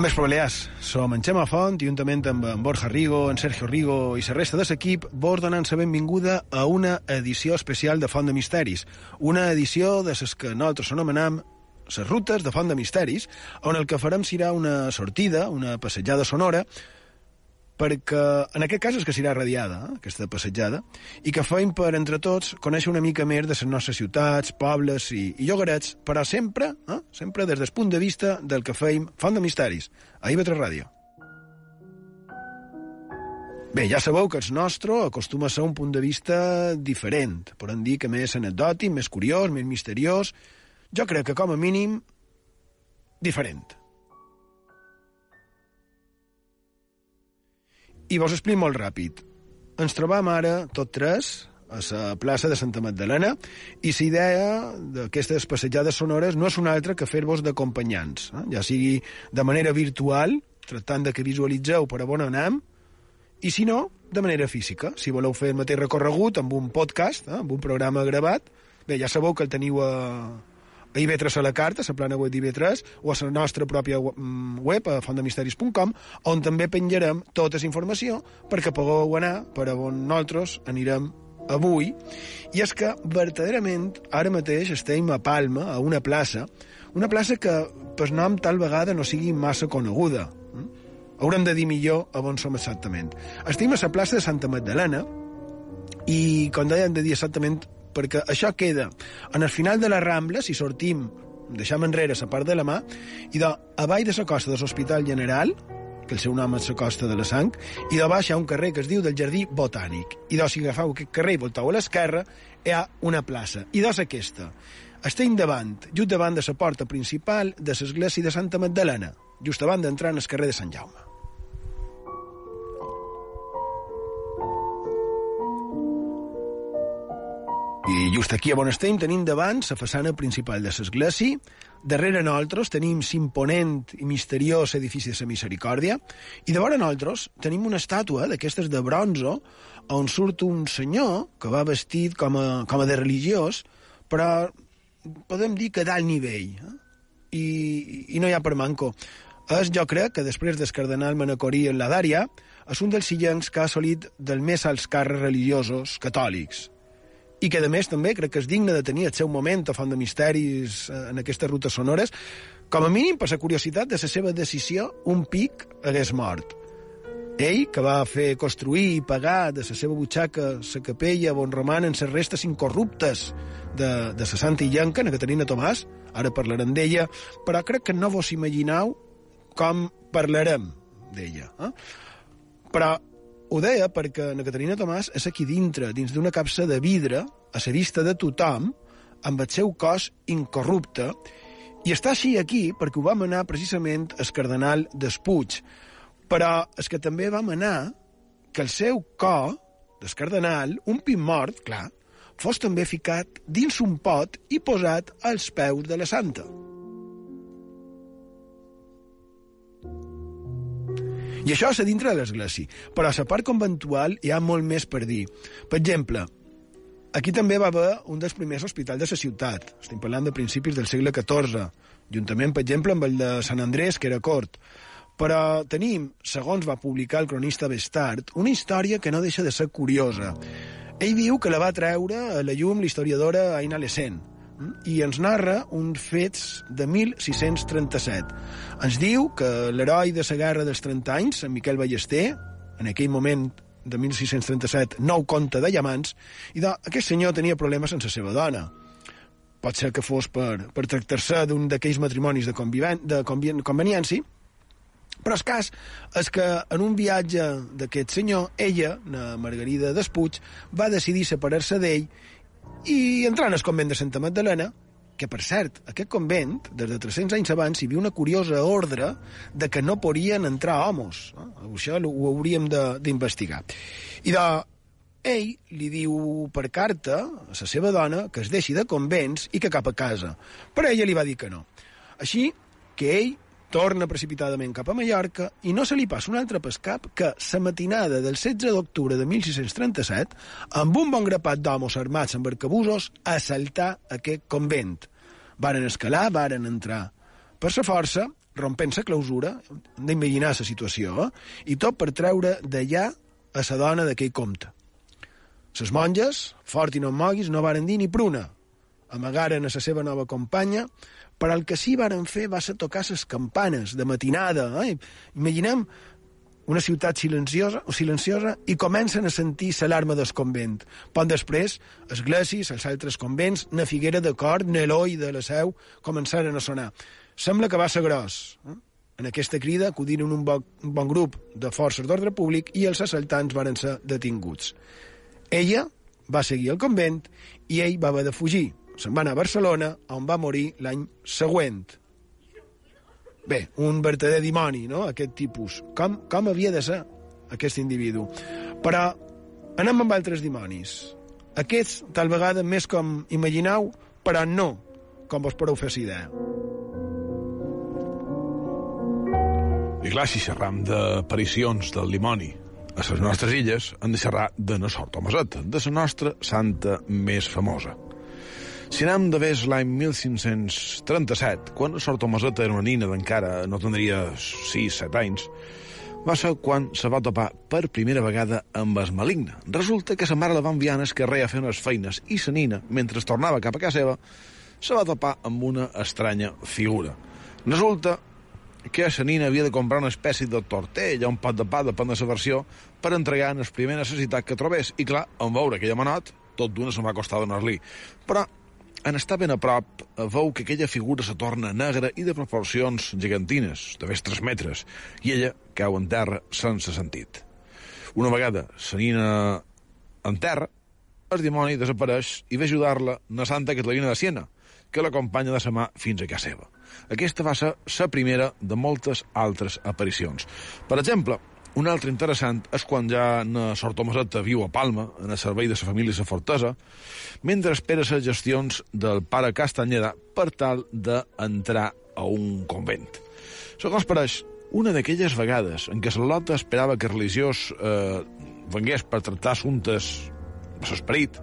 Bon vespre, Balears. Som en Xema Font juntament amb en Borja Rigo, en Sergio Rigo i la resta de l'equip vos donant la benvinguda a una edició especial de Font de Misteris. Una edició de les que nosaltres anomenem les rutes de Font de Misteris, on el que farem serà una sortida, una passejada sonora, perquè en aquest cas és que serà radiada, eh, aquesta passejada, i que feim per, entre tots, conèixer una mica més de les nostres ciutats, pobles i, i llogarets, però sempre, eh, sempre des del punt de vista del que feim Font de Misteris, a IB3 Ràdio. Bé, ja sabeu que el nostre acostuma a ser un punt de vista diferent. Podem dir que més anecdòtic, més curiós, més misteriós. Jo crec que, com a mínim, diferent. I vos explico molt ràpid. Ens trobam ara, tot tres, a la plaça de Santa Magdalena, i la idea d'aquestes passejades sonores no és una altra que fer-vos d'acompanyants, eh? ja sigui de manera virtual, tractant de que visualitzeu per on anem, i si no, de manera física. Si voleu fer el mateix recorregut amb un podcast, eh? amb un programa gravat, bé, ja sabeu que el teniu a, a IB3 a la carta, a la plana web d'IB3, o a la nostra pròpia mm, web, a fontdemisteris.com, on també penjarem tota la informació perquè pugueu anar per a on nosaltres anirem avui. I és que, verdaderament, ara mateix estem a Palma, a una plaça, una plaça que, per nom, tal vegada no sigui massa coneguda. Mm? Haurem de dir millor a on som exactament. Estem a la plaça de Santa Magdalena i, com deia, hem de dir exactament perquè això queda en el final de la Rambla, si sortim, deixem enrere la part de la mà, i de, avall de la costa de l'Hospital General, que el seu nom és la costa de la Sang, i de baix hi ha un carrer que es diu del Jardí Botànic. I de, si agafeu aquest carrer i volteu a l'esquerra, hi ha una plaça. I de aquesta. Estem davant, just davant de la porta principal de l'església de Santa Magdalena, just abans d'entrar en el carrer de Sant Jaume. I just aquí on estem tenim davant la façana principal de l'església, darrere nosaltres tenim l'imponent i misteriós edifici de la Misericòrdia, i de vora nosaltres tenim una estàtua d'aquestes de bronzo on surt un senyor que va vestit com a, com a de religiós, però podem dir que d'alt nivell, eh? I, i no hi ha per manco. És, jo crec, que després del cardenal Manacorí en la Dària, és un dels sillencs que ha assolit dels més alts càrrecs religiosos catòlics, i que, a més, també crec que és digne de tenir el seu moment a Font de Misteris eh, en aquestes rutes sonores, com a mínim per la curiositat de la seva decisió, un pic hagués mort. Ell, que va fer construir i pagar de la seva butxaca la capella on romanen les restes incorruptes de, de la Santa Illenca, na Caterina Tomàs, ara parlarem d'ella, però crec que no vos imagineu com parlarem d'ella. Eh? Però ho deia perquè na Caterina Tomàs és aquí dintre, dins d'una capsa de vidre, a la vista de tothom, amb el seu cos incorrupte, i està així aquí perquè ho vam anar precisament el cardenal Despuig. Però és que també vam anar que el seu cor, del cardenal, un pin mort, clar, fos també ficat dins un pot i posat als peus de la santa. I això és a dintre de l'església. Però a la part conventual hi ha molt més per dir. Per exemple, aquí també va haver un dels primers hospitals de la ciutat. Estem parlant de principis del segle XIV, juntament, per exemple, amb el de Sant Andrés, que era cort. Però tenim, segons va publicar el cronista Bestart, una història que no deixa de ser curiosa. Ell diu que la va treure a la llum l'historiadora Aina Lessent, i ens narra uns fets de 1637. Ens diu que l'heroi de la guerra dels 30 anys, en Miquel Ballester, en aquell moment de 1637, nou conte de llamants, i de, aquest senyor tenia problemes amb la seva dona. Pot ser que fos per, per tractar-se d'un d'aquells matrimonis de, conviven, de convien, conveniència, però el cas és que en un viatge d'aquest senyor, ella, la Margarida Despuig, va decidir separar-se d'ell i entrar en el convent de Santa Magdalena, que, per cert, aquest convent, des de 300 anys abans, hi havia una curiosa ordre de que no podien entrar homes. Eh? Això ho hauríem d'investigar. I de, ell li diu per carta a la seva dona que es deixi de convents i que cap a casa. Però ella li va dir que no. Així que ell torna precipitadament cap a Mallorca i no se li passa un altre pescap que la matinada del 16 d'octubre de 1637, amb un bon grapat d'homes armats amb arcabusos, assaltar aquest convent. Varen escalar, varen entrar. Per sa força, rompent la clausura, hem d'imaginar la situació, eh? i tot per treure d'allà a la dona d'aquell compte. Les monges, fort i no moguis, no varen dir ni pruna. Amagaren a la seva nova companya, però el que sí varen fer va ser tocar les campanes de matinada. Eh? Imaginem una ciutat silenciosa, o silenciosa i comencen a sentir l'alarma del convent. Poc després, esglésies, els altres convents, na Figuera de Cort, Neloi de la Seu, començaren a sonar. Sembla que va ser gros. Eh? En aquesta crida acudiren un bon, un bon grup de forces d'ordre públic i els assaltants varen ser detinguts. Ella va seguir al convent i ell va haver de fugir. Se'n va anar a Barcelona, on va morir l'any següent. Bé, un verdader dimoni, no?, aquest tipus. Com, com havia de ser aquest individu? Però anem amb altres dimonis. Aquests, tal vegada, més com imagineu, però no com vos podeu fer idea. I clar, si xerram d'aparicions del dimoni a les nostres illes, hem de xerrar de na Sort Tomaseta, de la nostra santa més famosa. Si anem de ves l'any 1537, quan Sort Tomaseta era una nina d'encara no tindria 6-7 anys, va ser quan se va topar per primera vegada amb es maligne. Resulta que sa mare la va enviar al carrer a fer unes feines i sa nina, mentre tornava cap a casa seva, se va topar amb una estranya figura. Resulta que la nina havia de comprar una espècie de tortella, un pot de pa, depèn de la versió, per entregar en la primera necessitat que trobés. I clar, en veure aquella manot, tot d'una se'n va costar donar-li. Però en estar ben a prop, veu que aquella figura se torna negra i de proporcions gegantines, de més 3 metres, i ella cau en terra sense sentit. Una vegada la nina en terra, el dimoni desapareix i ve ajudar-la na Santa Catalina de Siena, que l'acompanya de sa mà fins a casa seva. Aquesta va ser la primera de moltes altres aparicions. Per exemple, un altre interessant és quan ja na Sort Tomaseta viu a Palma, en el servei de la família la Fortesa, mentre espera les gestions del pare Castanyeda per tal d'entrar a un convent. Segons pareix, una d'aquelles vegades en què Salota esperava que el religiós eh, vengués per tractar assumptes de l'esperit,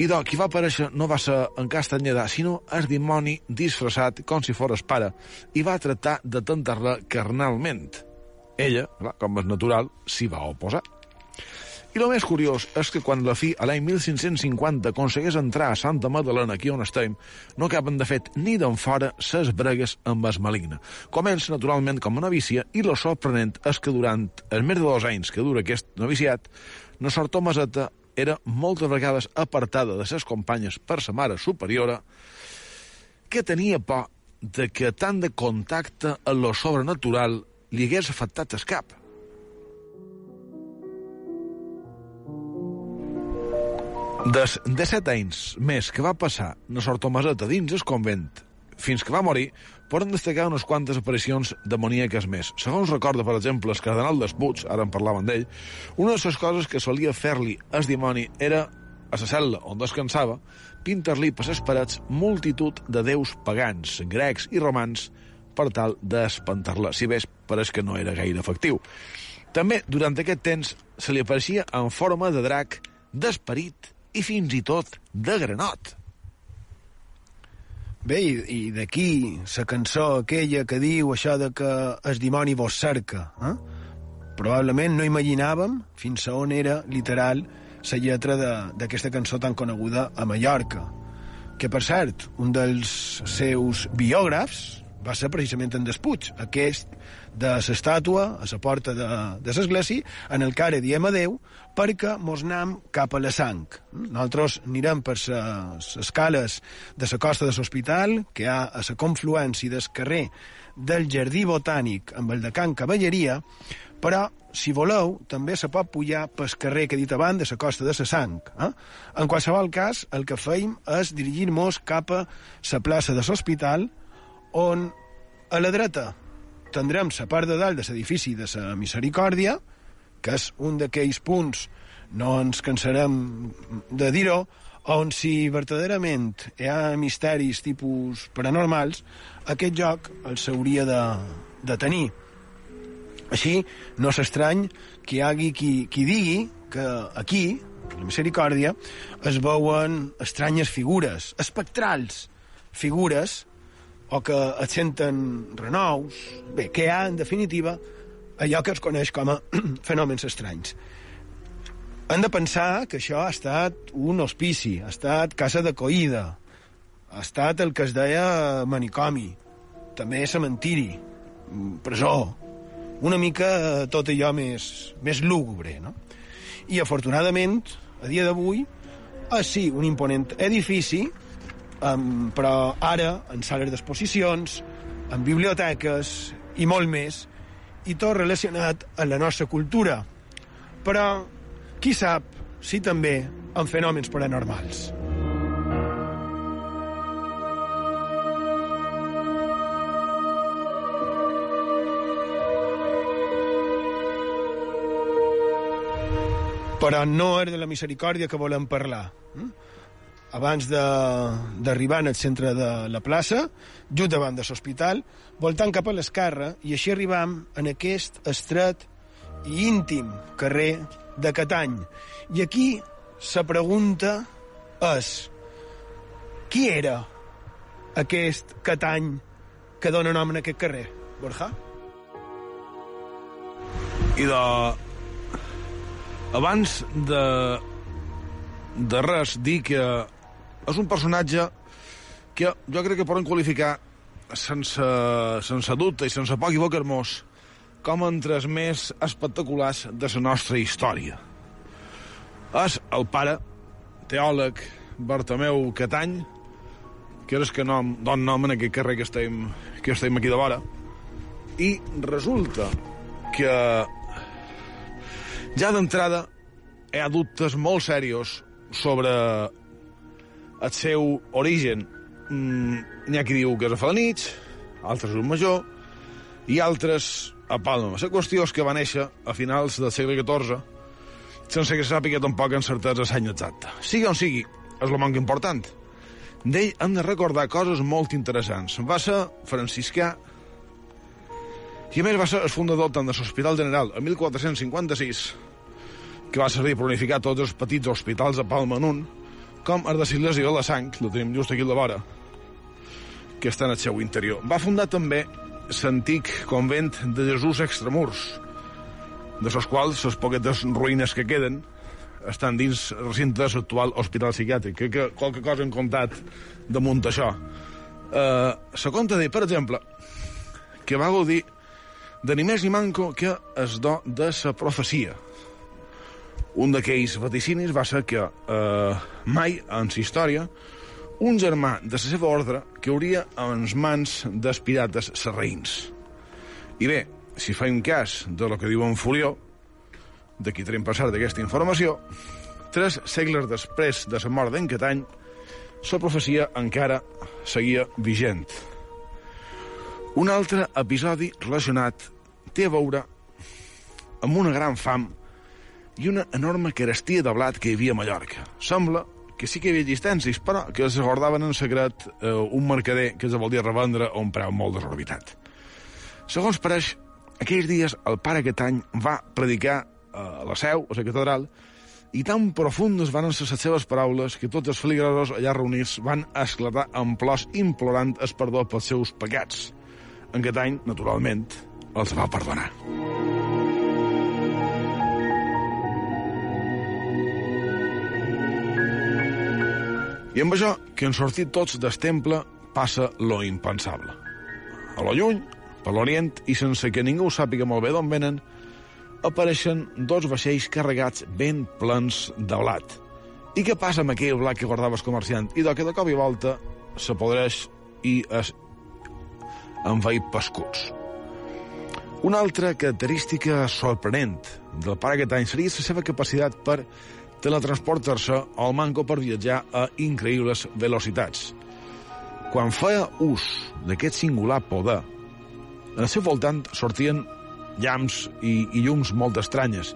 i doncs, qui va aparèixer no va ser en Castanyeda, sinó el dimoni disfressat com si fos pare, i va tractar de tentar-la carnalment. Ella, clar, com és natural, s'hi va oposar. I el més curiós és que quan la fi, a l'any 1550, aconsegueix entrar a Santa Madalena, aquí on estem, no acaben de fet ni d'en fora ses bregues amb es maligne. Comença, naturalment, com a novícia, i lo sorprenent és que durant els més de dos anys que dura aquest noviciat, no sort Tomaseta era moltes vegades apartada de ses companyes per sa mare superiora, que tenia por de que tant de contacte amb lo sobrenatural li hagués afectat el cap. Des de set anys més que va passar na Sort Tomaseta dins el convent fins que va morir, poden destacar unes quantes aparicions demoníaques més. Segons recorda, per exemple, el cardenal Despuig, ara en parlaven d'ell, una de les coses que solia fer-li el dimoni era, a la cel·la on descansava, pintar-li per les parets multitud de déus pagans, grecs i romans, per tal d'espantar-la, si bé pareix que no era gaire efectiu. També, durant aquest temps, se li apareixia en forma de drac, d'esperit i fins i tot de granot. Bé, i, i d'aquí la cançó aquella que diu això de que el dimoni vos cerca. Eh? Probablement no imaginàvem fins a on era literal la lletra d'aquesta cançó tan coneguda a Mallorca. Que, per cert, un dels seus biògrafs va ser precisament en Despuig, aquest de l'estàtua a la porta de, de l'església, en el que ara diem adeu, perquè mos anem cap a la sang. Nosaltres anirem per les escales de la costa de l'hospital, que hi ha a la confluència del carrer del Jardí Botànic amb el de Can Cavalleria, però, si voleu, també se pot pujar pel carrer que he dit abans de la costa de la Sang. Eh? En qualsevol cas, el que feim és dirigir-nos cap a la plaça de l'hospital, on a la dreta tindrem la part de dalt de l'edifici de la Misericòrdia, que és un d'aquells punts, no ens cansarem de dir-ho, on si verdaderament hi ha misteris tipus paranormals, aquest joc el s'hauria de, de tenir. Així, no s'estrany que hi hagi qui, qui digui que aquí, a la Misericòrdia, es veuen estranyes figures, espectrals, figures o que et senten renous, bé, que hi ha, en definitiva, allò que es coneix com a fenòmens estranys. Hem de pensar que això ha estat un hospici, ha estat casa d'acoïda, ha estat el que es deia manicomi, també cementiri, presó, una mica tot allò més, més lúgubre, no? I afortunadament, a dia d'avui, és sí, un imponent edifici, um, però ara en sales d'exposicions, en biblioteques i molt més, i tot relacionat amb la nostra cultura. Però, qui sap si també en fenòmens paranormals. però no és de la misericòrdia que volem parlar. Mm? Abans d'arribar al centre de la plaça, just davant de l'hospital, voltant cap a l'esquerra, i així arribam en aquest estret i íntim carrer de Catany. I aquí la pregunta és qui era aquest Catany que dona nom a aquest carrer, Borja? I de abans de, de res, dir que és un personatge que jo crec que poden qualificar sense, sense dubte i sense poc equivocar-nos com entre els més espectaculars de la nostra història. És el pare, teòleg Bartomeu Catany, que és que nom, don nom en aquest carrer que estem, que estem aquí de vora, i resulta que ja d'entrada hi ha dubtes molt serios sobre el seu origen. Mm, N'hi ha qui diu que és a Falanich, altres un major, i altres a Palma. La qüestió és que va néixer a finals del segle XIV, sense que sàpiga tampoc en certesa l'any exacte. Sigui on sigui, és el manc important. D'ell hem de recordar coses molt interessants. Va ser franciscà i a més va ser el fundador tant de l'Hospital General en 1456, que va servir per unificar tots els petits hospitals de Palma en un, com el de la Sang, el tenim just aquí a la vora, que està en el seu interior. Va fundar també l'antic convent de Jesús Extramurs, de les quals les poquetes ruïnes que queden estan dins el recinte de l'actual hospital psiquiàtric. Crec que qualque cosa hem comptat damunt això. Uh, se compta dir, per exemple, que va gaudir de ni més ni manco que es do de la profecia. Un d'aquells vaticinis va ser que eh, mai, en la història, un germà de la seva ordre que hauria les mans dels pirates serreïns. I bé, si faim cas de lo que diu en Furió, de qui tenim passar d'aquesta informació, tres segles després de la mort d'en Catany, la profecia encara seguia vigent. Un altre episodi relacionat té a veure amb una gran fam i una enorme carestia de blat que hi havia a Mallorca. Sembla que sí que hi havia existències, però que els guardaven en secret eh, un mercader que els volia revendre a un preu molt desorbitat. Segons pareix, aquells dies el pare aquest any va predicar a la seu, a la catedral, i tan profundes van ser les seves paraules que tots els feligresos allà reunits van esclatar en plors implorant es perdó pels seus pecats. En aquest any, naturalment, els va perdonar. I amb això, que han sortit tots del temple, passa lo impensable. A lo lluny, per l'Orient, i sense que ningú sàpiga molt bé d'on venen, apareixen dos vaixells carregats ben plens de blat. I què passa amb aquell blat que guardava el comerciant? I que de cop i volta s'apodreix i es envaït pescuts. Una altra característica sorprenent del pare aquest any seria la seva capacitat per teletransportar-se al manco per viatjar a increïbles velocitats. Quan feia ús d'aquest singular poder, el seu voltant sortien llams i, i llums molt estranyes,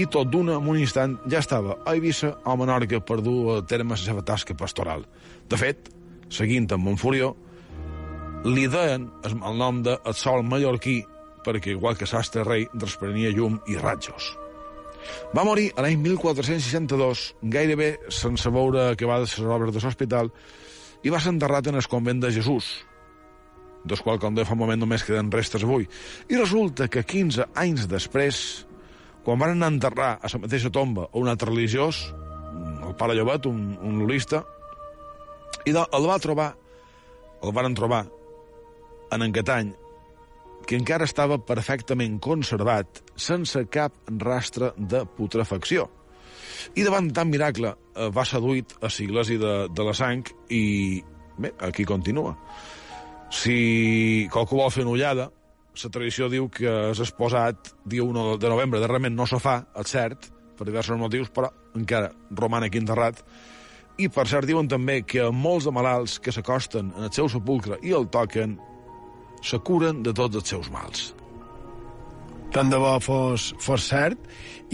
i tot d'una, en un instant, ja estava a Eivissa o a Menorca per dur a terme la seva tasca pastoral. De fet, seguint amb Montfurió, li deien el nom de el sol mallorquí perquè, igual que Sastre Rei, desprenia llum i ratjos. Va morir a l'any 1462, gairebé sense veure que va de les obres de l'hospital, i va ser enterrat en el convent de Jesús. del qual, com de fa un moment, només queden restes avui. I resulta que 15 anys després, quan van enterrar a la mateixa tomba un altre religiós, el pare Llobet, un, un lulista, i el va trobar, el van trobar en engatany, que encara estava perfectament conservat, sense cap rastre de putrefacció. I davant tant miracle eh, va seduït a sigles i de, de la sang i bé, aquí continua. Si qualcú vol fer una ullada, la tradició diu que és exposat dia 1 de novembre, de realment no se fa, és cert, per diversos motius, però encara roman aquí enterrat. I per cert diuen també que molts de malalts que s'acosten en el seu sepulcre i el toquen se curen de tots els seus mals. Tant de bo fos, fos cert.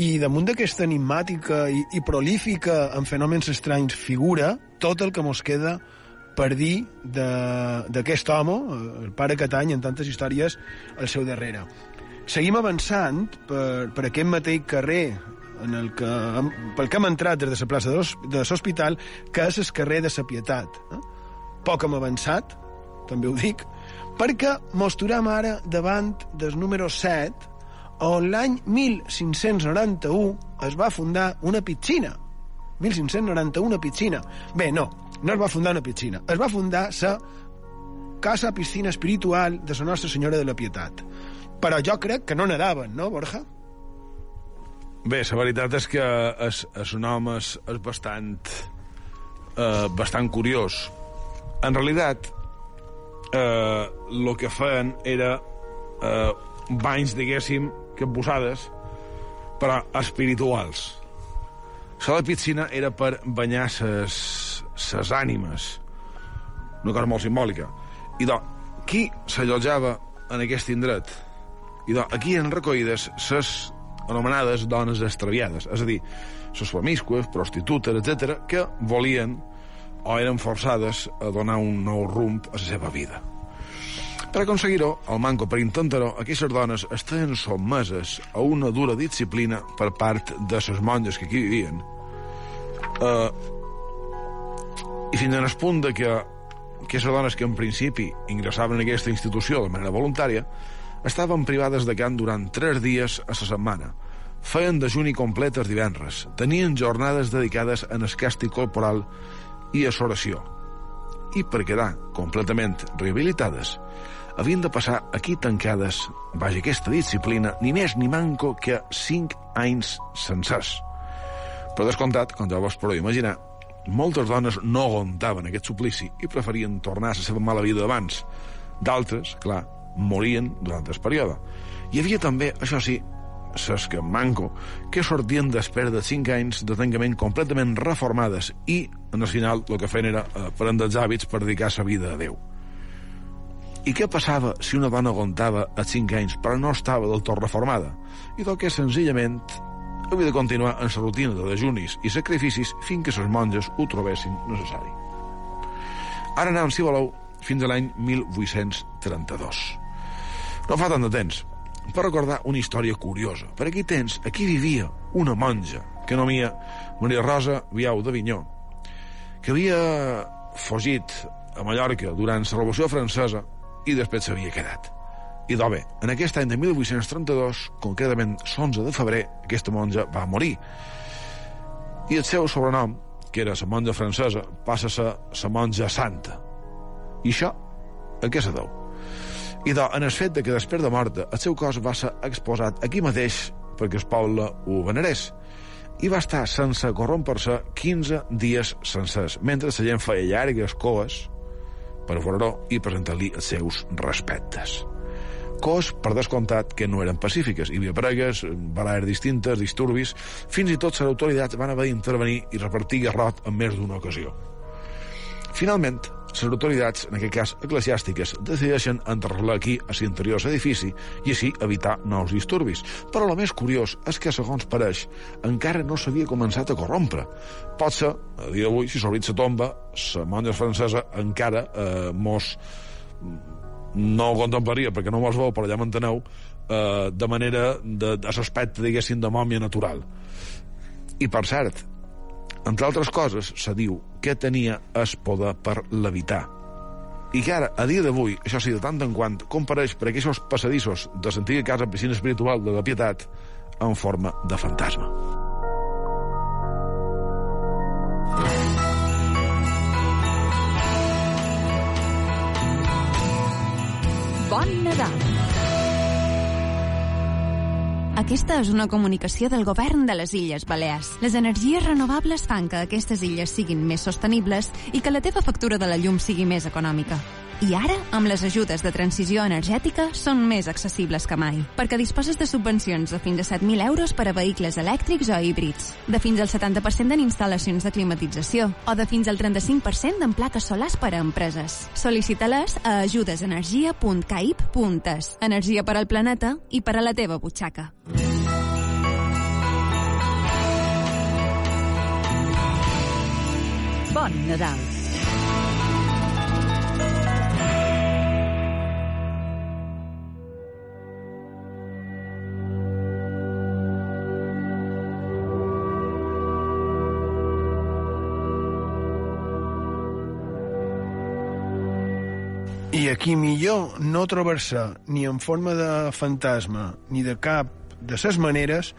I damunt d'aquesta enigmàtica i, i prolífica en fenòmens estranys figura tot el que mos queda per dir d'aquest home, el pare Catany, en tantes històries, al seu darrere. Seguim avançant per, per aquest mateix carrer en el que, pel que hem entrat des de la plaça de l'hospital, que és el carrer de la Pietat. Eh? Poc hem avançat, també ho dic, perquè mos ara davant del número 7, on l'any 1591 es va fundar una piscina. 1591 una piscina. Bé, no, no es va fundar una piscina, es va fundar la casa piscina espiritual de la Nostra Senyora de la Pietat. Però jo crec que no nadaven, no, Borja? Bé, la veritat és que és, és un home és, és bastant, eh, bastant curiós. En realitat, eh, el que feien era eh, banys, diguéssim, que posades, però espirituals. La piscina era per banyar ses, ses ànimes. Una cosa molt simbòlica. I doncs, qui s'allotjava en aquest indret? I doncs, aquí han recollides ses anomenades dones extraviades, és a dir, les promiscues, prostitutes, etc, que volien o eren forçades a donar un nou rumb a la seva vida. Per aconseguir-ho, el manco per intentar-ho, aquestes dones estaven sotmeses a una dura disciplina per part de les monges que aquí vivien. Uh, i fins en el punt de que aquestes dones que en principi ingressaven en aquesta institució de manera voluntària estaven privades de cant durant tres dies a la setmana. Feien dejuni complet els divendres. Tenien jornades dedicades en el càstig corporal i a l'oració. I per quedar completament rehabilitades, havien de passar aquí tancades, vaja aquesta disciplina, ni més ni manco que cinc anys sencers. Però descomptat, com ja vos podeu imaginar, moltes dones no aguantaven aquest suplici i preferien tornar a la seva mala vida d'abans. D'altres, clar, morien durant el període. Hi havia també, això sí, ses que manco, que sortien després de 5 anys de tancament completament reformades i, en el final, el que feien era eh, prendre els hàbits per dedicar sa vida a Déu. I què passava si una dona aguantava a 5 anys però no estava del tot reformada? I del que senzillament havia de continuar en la rutina de dejunis i sacrificis fins que les monges ho trobessin necessari. Ara anem, si voleu, fins a l'any 1832. No fa tant de temps, per recordar una història curiosa. Per aquí tens, aquí vivia una monja, que nomia Maria Rosa Viau de Vinyó, que havia fugit a Mallorca durant la Revolució Francesa i després s'havia quedat. I doncs bé, en aquest any de 1832, concretament l'11 de febrer, aquesta monja va morir. I el seu sobrenom, que era la monja francesa, passa a ser la monja santa. I això, a què se deu? I doncs, en el fet de que després de morta el seu cos va ser exposat aquí mateix perquè el poble ho venerés i va estar sense corrompre-se 15 dies sencers, mentre la gent feia llargues coes per veure i presentar-li els seus respectes cos, per descomptat, que no eren pacífiques. Hi havia pregues, baralles distintes, disturbis... Fins i tot les autoritats van haver d'intervenir i repartir garrot en més d'una ocasió. Finalment, les autoritats, en aquest cas eclesiàstiques, decideixen enterrar-la aquí, a l'interior de l'edifici, i així evitar nous disturbis. Però el més curiós és que, segons pareix, encara no s'havia començat a corrompre. Pot ser, a dia d'avui, si s'obrit la tomba, la monja francesa encara eh, mos no ho contemplaria perquè no mos veu, però ja m'enteneu, eh, de manera de, de l'aspecte, diguéssim, de mòmia natural. I, per cert, entre altres coses, se diu que tenia es poder per levitar. i que ara, a dia d'avui, això sí, de tant en quant, compareix per aquests passadissos de l'antiga casa piscina espiritual de la Pietat en forma de fantasma. Bon Nadal! Aquesta és una comunicació del govern de les Illes Balears. Les energies renovables fan que aquestes illes siguin més sostenibles i que la teva factura de la llum sigui més econòmica. I ara, amb les ajudes de transició energètica, són més accessibles que mai, perquè disposes de subvencions de fins a 7.000 euros per a vehicles elèctrics o híbrids, de fins al 70% en instal·lacions de climatització o de fins al 35% en plaques solars per a empreses. Sol·licita-les a ajudesenergia.caip.es. Energia per al planeta i per a la teva butxaca. Bon Nadal! I aquí millor no trobar-se ni en forma de fantasma ni de cap de ses maneres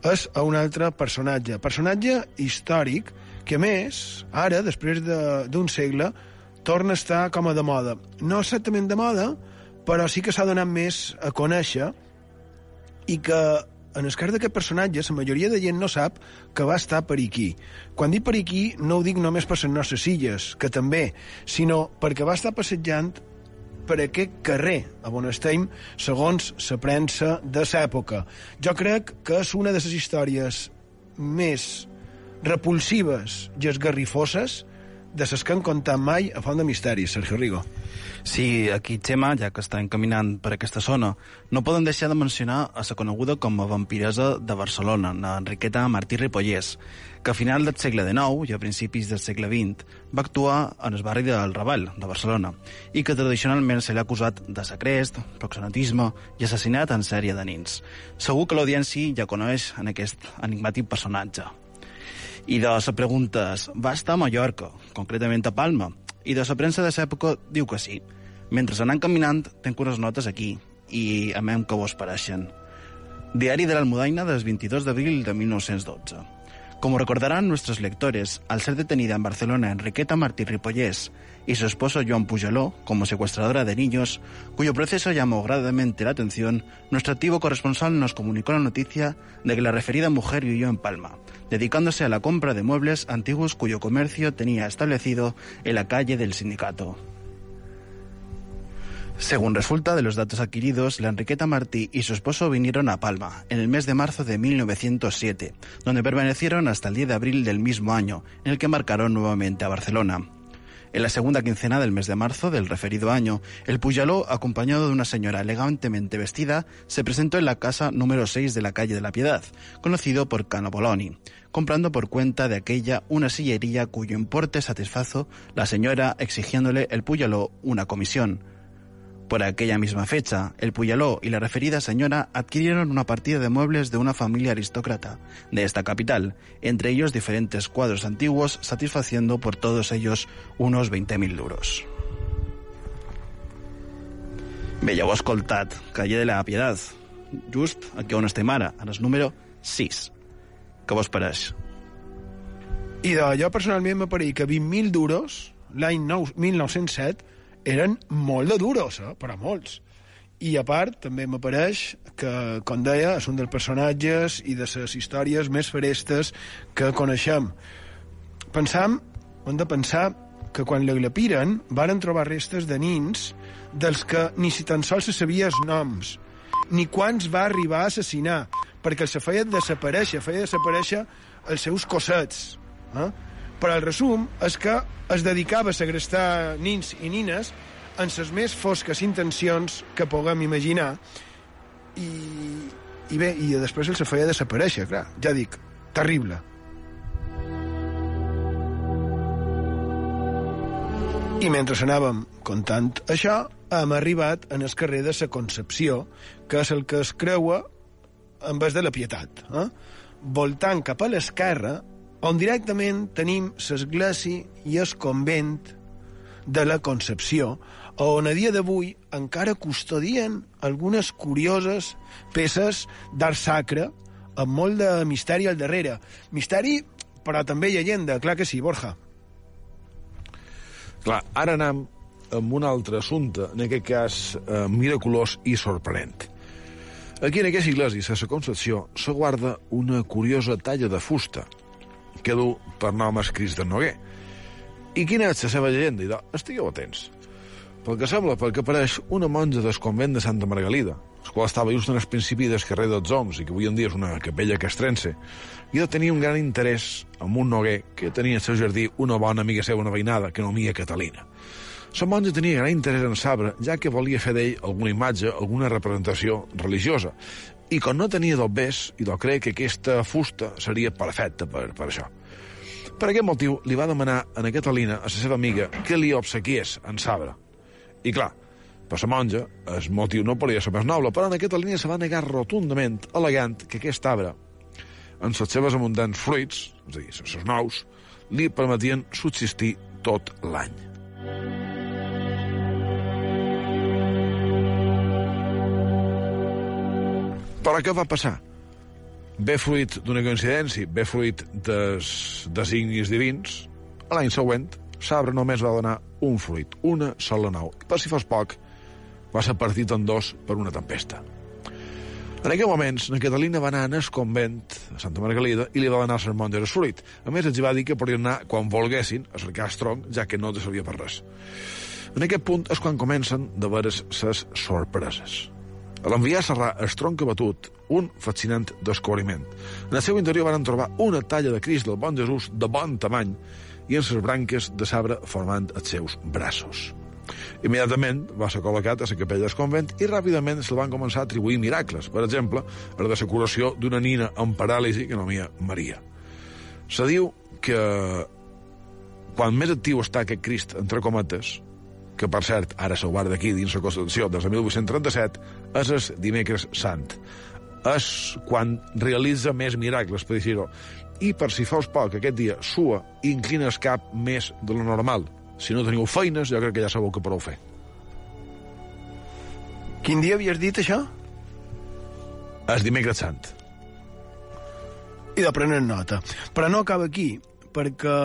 és a un altre personatge. Personatge històric que, a més, ara, després d'un de, segle, torna a estar com a de moda. No exactament de moda, però sí que s'ha donat més a conèixer i que en el cas d'aquest personatge, la majoria de gent no sap que va estar per aquí. Quan dic per aquí, no ho dic només per les nostres illes, que també, sinó perquè va estar passejant per aquest carrer a on estem, segons la premsa de l'època. Jo crec que és una de les històries més repulsives i esgarrifoses de les que han contat mai a Font de Misteris, Sergio Rigo. Sí, aquí Xema, ja que està encaminant per aquesta zona, no poden deixar de mencionar a la coneguda com a vampiresa de Barcelona, la Enriqueta Martí Ripollès, que a final del segle XIX i a principis del segle XX va actuar en el barri del Raval, de Barcelona, i que tradicionalment se l'ha acusat de secrest, proxenetisme i assassinat en sèrie de nins. Segur que l'audiència ja coneix en aquest enigmàtic personatge. I de les preguntes, va estar a Mallorca, concretament a Palma, i de la premsa de l'època diu que sí. Mentre anant caminant, tenc unes notes aquí, i a mem que vos pareixen. Diari de l'Almudaina del 22 d'abril de 1912. Como recordarán nuestros lectores, al ser detenida en Barcelona Enriqueta Martí Ripollés y su esposo Joan Pujaló como secuestradora de niños, cuyo proceso llamó gravemente la atención, nuestro activo corresponsal nos comunicó la noticia de que la referida mujer vivió en Palma, dedicándose a la compra de muebles antiguos cuyo comercio tenía establecido en la calle del sindicato. Según resulta de los datos adquiridos, la Enriqueta Martí y su esposo vinieron a Palma en el mes de marzo de 1907, donde permanecieron hasta el 10 de abril del mismo año, en el que marcaron nuevamente a Barcelona. En la segunda quincena del mes de marzo del referido año, el Puyaló, acompañado de una señora elegantemente vestida, se presentó en la casa número 6 de la calle de la Piedad, conocido por Cano Poloni, comprando por cuenta de aquella una sillería cuyo importe satisfazo la señora exigiéndole el Puyaló una comisión. Por aquella misma fecha, el Puyaló y la referida señora adquirieron una partida de muebles de una familia aristócrata de esta capital, entre ellos diferentes cuadros antiguos, satisfaciendo por todos ellos unos 20.000 euros. Bé, ja ho he escoltat, calle de la Piedad, just aquí on estem ara, en el número 6. Què vos pareix? I de, jo personalment m'apareix que 20.000 d'euros l'any 1907 eren molt de duros, eh? però molts. I a part, també m'apareix que, com deia, és un dels personatges i de les històries més ferestes que coneixem. Pensam, hem de pensar que quan l'eglapiren varen trobar restes de nins dels que ni si tan sols se sabia els noms, ni quants va arribar a assassinar, perquè se feia desaparèixer, feia desaparèixer els seus cossets. Eh? Però el resum és que es dedicava a segrestar nins i nines en les més fosques intencions que puguem imaginar i, i bé, i després el se feia desaparèixer, clar, ja dic, terrible. I mentre anàvem contant això, hem arribat en el carrer de la Concepció, que és el que es creua en vez de la Pietat. Eh? Voltant cap a l'esquerra, on directament tenim l'església i el convent de la Concepció, on a dia d'avui encara custodien algunes curioses peces d'art sacre amb molt de misteri al darrere. Misteri, però també llegenda, clar que sí, Borja. Clar, ara anem amb un altre assumpte, en aquest cas eh, miraculós i sorprenent. Aquí en aquesta església, a la Concepció, se guarda una curiosa talla de fusta que du per nom escrits de Noguer. I quina és la seva llegenda? Idò? Estigueu atents. Pel que sembla, perquè apareix una monja del convent de Santa Margalida, el qual estava just en el principi del carrer dels Oms i que avui en dia és una capella castrense, i de tenir un gran interès en un noguer que tenia al seu jardí una bona amiga seva, una veïnada, que nomia Catalina. La monja tenia gran interès en sabre, ja que volia fer d'ell alguna imatge, alguna representació religiosa, i com no tenia dobbers, i do crec que aquesta fusta seria perfecta per, per això. Per aquest motiu, li va demanar a la Catalina, a la seva amiga, que li obsequiés en sabre. I clar, per la monja, el motiu no podia ser més noble, però en aquesta línia se va negar rotundament, elegant, que aquest arbre, en les seves abundants fruits, és a dir, els seus nous, li permetien subsistir tot l'any. Però què va passar? Bé fruit d'una coincidència, bé fruit des designis divins, l'any següent, l'arbre només va donar un fruit, una sola nou. Per si fos poc, va ser partit en dos per una tempesta. En aquell moments, la Catalina va anar al convent a Santa Margalida i li va donar el sermó de fruit. A més, els va dir que podien anar quan volguessin a cercar el tronc, ja que no te sabia per res. En aquest punt és quan comencen de veres ses sorpreses. A l'enviar a serrar el tronc abatut, un fascinant descobriment. En el seu interior van trobar una talla de Crist del bon Jesús de bon tamany i en les branques de sabre formant els seus braços. Immediatament va ser col·locat a la capella del convent i ràpidament se van començar a atribuir miracles, per exemple, per la curació d'una nina amb paràlisi que nomia Maria. Se diu que quan més actiu està aquest Crist, entre cometes, que per cert ara s'ho guarda aquí dins la Constitució des de 1837, és el dimecres sant. És quan realitza més miracles, per dir-ho. I per si fos poc, aquest dia sua i inclina el cap més de lo normal. Si no teniu feines, jo crec que ja sabeu que podeu fer. Quin dia havies dit això? És dimecres sant. I de prenen nota. Però no acaba aquí, perquè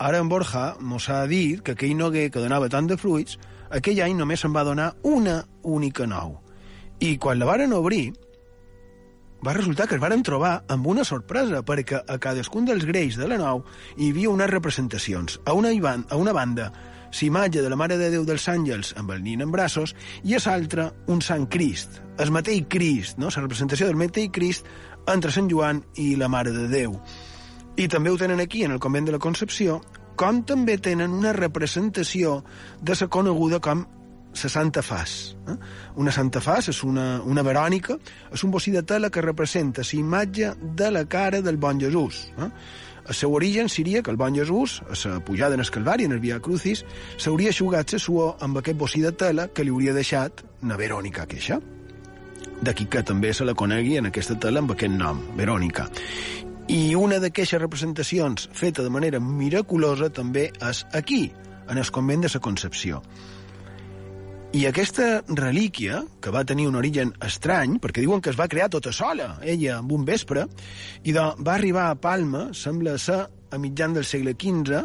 ara en Borja mos ha dit que aquell noguer que donava tant de fruits, aquell any només se'n va donar una única nou. I quan la varen obrir, va resultar que es varen trobar amb una sorpresa, perquè a cadascun dels greix de la nou hi havia unes representacions. A una, a una banda, l'imatge de la Mare de Déu dels Àngels amb el nin en braços, i a l'altra, un Sant Crist, el mateix Crist, no? la representació del mateix Crist entre Sant Joan i la Mare de Déu. I també ho tenen aquí, en el convent de la Concepció, com també tenen una representació de la coneguda com la Santa Fas. Eh? Una Santa Fas és una, una verònica, és un bocí de tela que representa la imatge de la cara del bon Jesús. Eh? El seu origen seria que el bon Jesús, a la pujada en el Calvari, en el Via Crucis, s'hauria aixugat la suor amb aquest bocí de tela que li hauria deixat na Verònica queixa. D'aquí que també se la conegui en aquesta tela amb aquest nom, Verònica. I una d'aquestes representacions feta de manera miraculosa també és aquí, en el convent de la Concepció. I aquesta relíquia, que va tenir un origen estrany, perquè diuen que es va crear tota sola, ella, en un vespre, i de, va arribar a Palma, sembla ser a mitjan del segle XV,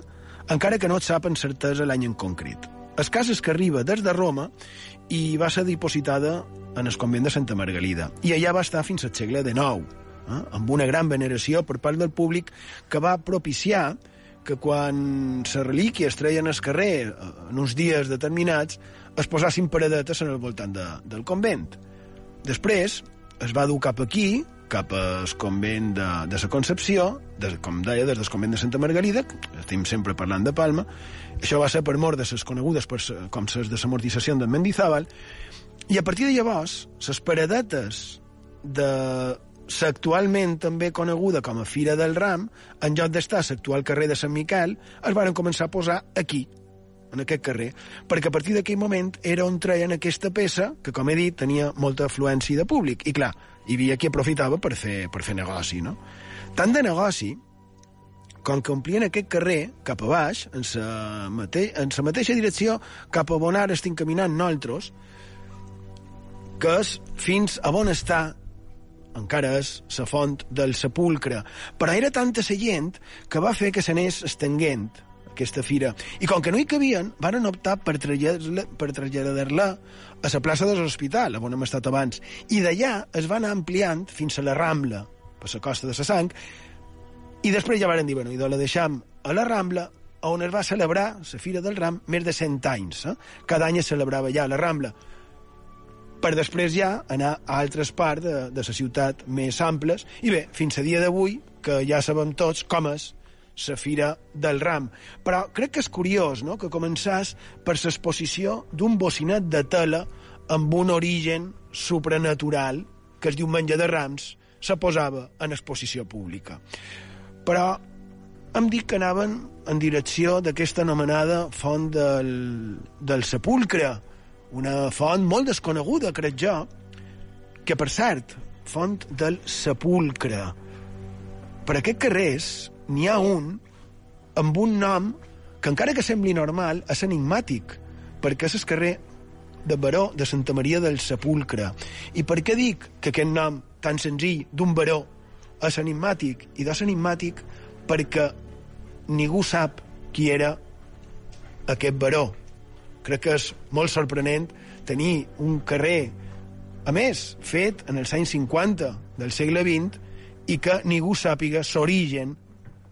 encara que no et sap en certesa l'any en concret. El cas és que arriba des de Roma i va ser dipositada en el convent de Santa Margalida. I allà va estar fins al segle XIX, eh, amb una gran veneració per part del públic que va propiciar que quan la relíquia es treien al carrer eh, en uns dies determinats es posassin paradetes en el voltant de, del convent. Després es va dur cap aquí, cap al convent de, de la Concepció, de, com deia, des del convent de Santa Margarida, estem sempre parlant de Palma, això va ser per mort de les conegudes per, com les de l'amortització de Mendizábal, i a partir de llavors, les paradetes de l'actualment també coneguda com a Fira del Ram, en lloc d'estar a l'actual carrer de Sant Miquel, es van començar a posar aquí, en aquest carrer, perquè a partir d'aquell moment era on treien aquesta peça, que, com he dit, tenia molta afluència de públic. I, clar, hi havia qui aprofitava per fer, per fer negoci, no? Tant de negoci com que omplien aquest carrer cap a baix, en la mate en la mateixa direcció cap a on ara estem caminant nosaltres, que és fins a on està encara és la font del sepulcre. Però era tanta la gent que va fer que s'anés estenguent aquesta fira. I com que no hi cabien, van optar per traslladar-la a la plaça de l'hospital, on hem estat abans. I d'allà es va anar ampliant fins a la Rambla, per la costa de la Sang, i després ja van dir, bueno, i la deixam a la Rambla, on es va celebrar la Fira del Ram més de 100 anys. Eh? Cada any es celebrava ja a la Rambla per després ja anar a altres parts de, de la ciutat més amples. I bé, fins a dia d'avui, que ja sabem tots com és la Fira del Ram. Però crec que és curiós no? que començàs per l'exposició d'un bocinet de tela amb un origen supranatural que es diu menja de rams, se posava en exposició pública. Però hem dit que anaven en direcció d'aquesta anomenada font del, del sepulcre, una font molt desconeguda, crec jo, que, per cert, font del sepulcre. Per aquest carrers n'hi ha un amb un nom que, encara que sembli normal, és enigmàtic, perquè és el carrer de Baró de Santa Maria del Sepulcre. I per què dic que aquest nom tan senzill d'un baró és enigmàtic? I és enigmàtic perquè ningú sap qui era aquest baró crec que és molt sorprenent tenir un carrer, a més, fet en els anys 50 del segle XX i que ningú sàpiga l'origen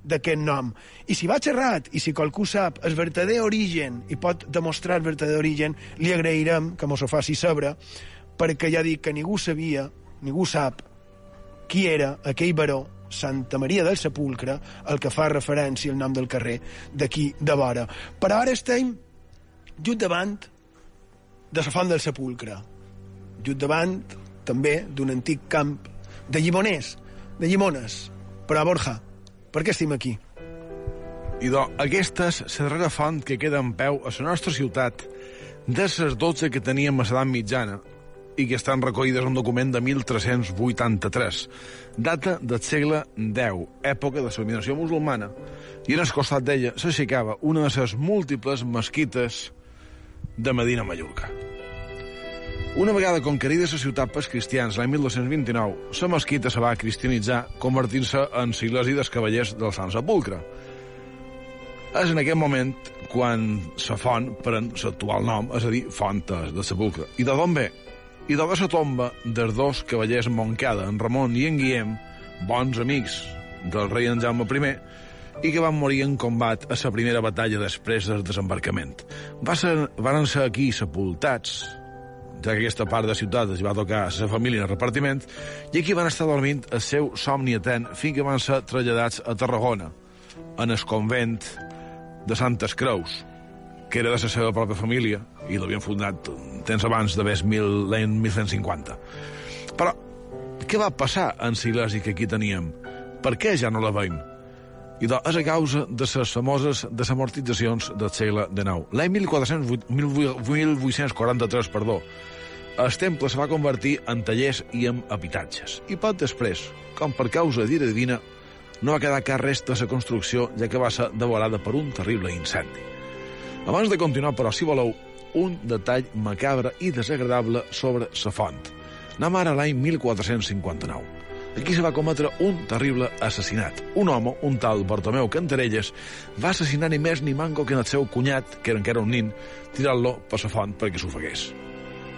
d'aquest nom. I si va xerrat i si qualcú sap el verdader origen i pot demostrar el verdader origen, li agrairem que mos ho faci saber, perquè ja dic que ningú sabia, ningú sap qui era aquell baró Santa Maria del Sepulcre, el que fa referència al nom del carrer d'aquí de vora. Però ara estem just davant de la font del sepulcre, just davant també d'un antic camp de llimoners, de llimones. Però, Borja, per què estem aquí? Idò, aquesta és la darrera font que queda en peu a la nostra ciutat de les 12 que teníem a l'edat mitjana i que estan recollides en un document de 1383, data del segle X, època de la dominació musulmana, i en el costat d'ella s'aixecava una de les múltiples mesquites de Medina Mallorca. Una vegada conquerida la ciutat pels cristians l'any 1229, la mesquita se va cristianitzar convertint-se en l'església dels cavallers del Sant Sepulcre. És en aquest moment quan la font pren l'actual nom, és a dir, Fontes de Sepulcre. I de d'on ve? I de la tomba dels dos cavallers Moncada, en Ramon i en Guillem, bons amics del rei en Jaume I, i que van morir en combat a la primera batalla després del desembarcament. Va ser, van ser aquí sepultats, ja que aquesta part de ciutat es va tocar a la família en el repartiment, i aquí van estar dormint el seu somni etent fins que van ser traslladats a Tarragona, en el convent de Santes Creus, que era de la seva pròpia família, i l'havien fundat temps abans d'haver l'any 1150. Però, què va passar en Silesi que aquí teníem? Per què ja no la veiem? I és a causa de les famoses desamortitzacions del segle XIX. L'any 1843, perdó, el temple se va convertir en tallers i en habitatges. I poc després, com per causa d'ira divina, no va quedar cap resta de la construcció, ja que va ser devorada per un terrible incendi. Abans de continuar, però, si voleu, un detall macabre i desagradable sobre la font. Anem ara a l'any 1459. Aquí se va cometre un terrible assassinat. Un home, un tal Bartomeu Cantarelles, va assassinar ni més ni manco que el seu cunyat, que era encara un nin, tirant-lo per la font perquè s'ofegués.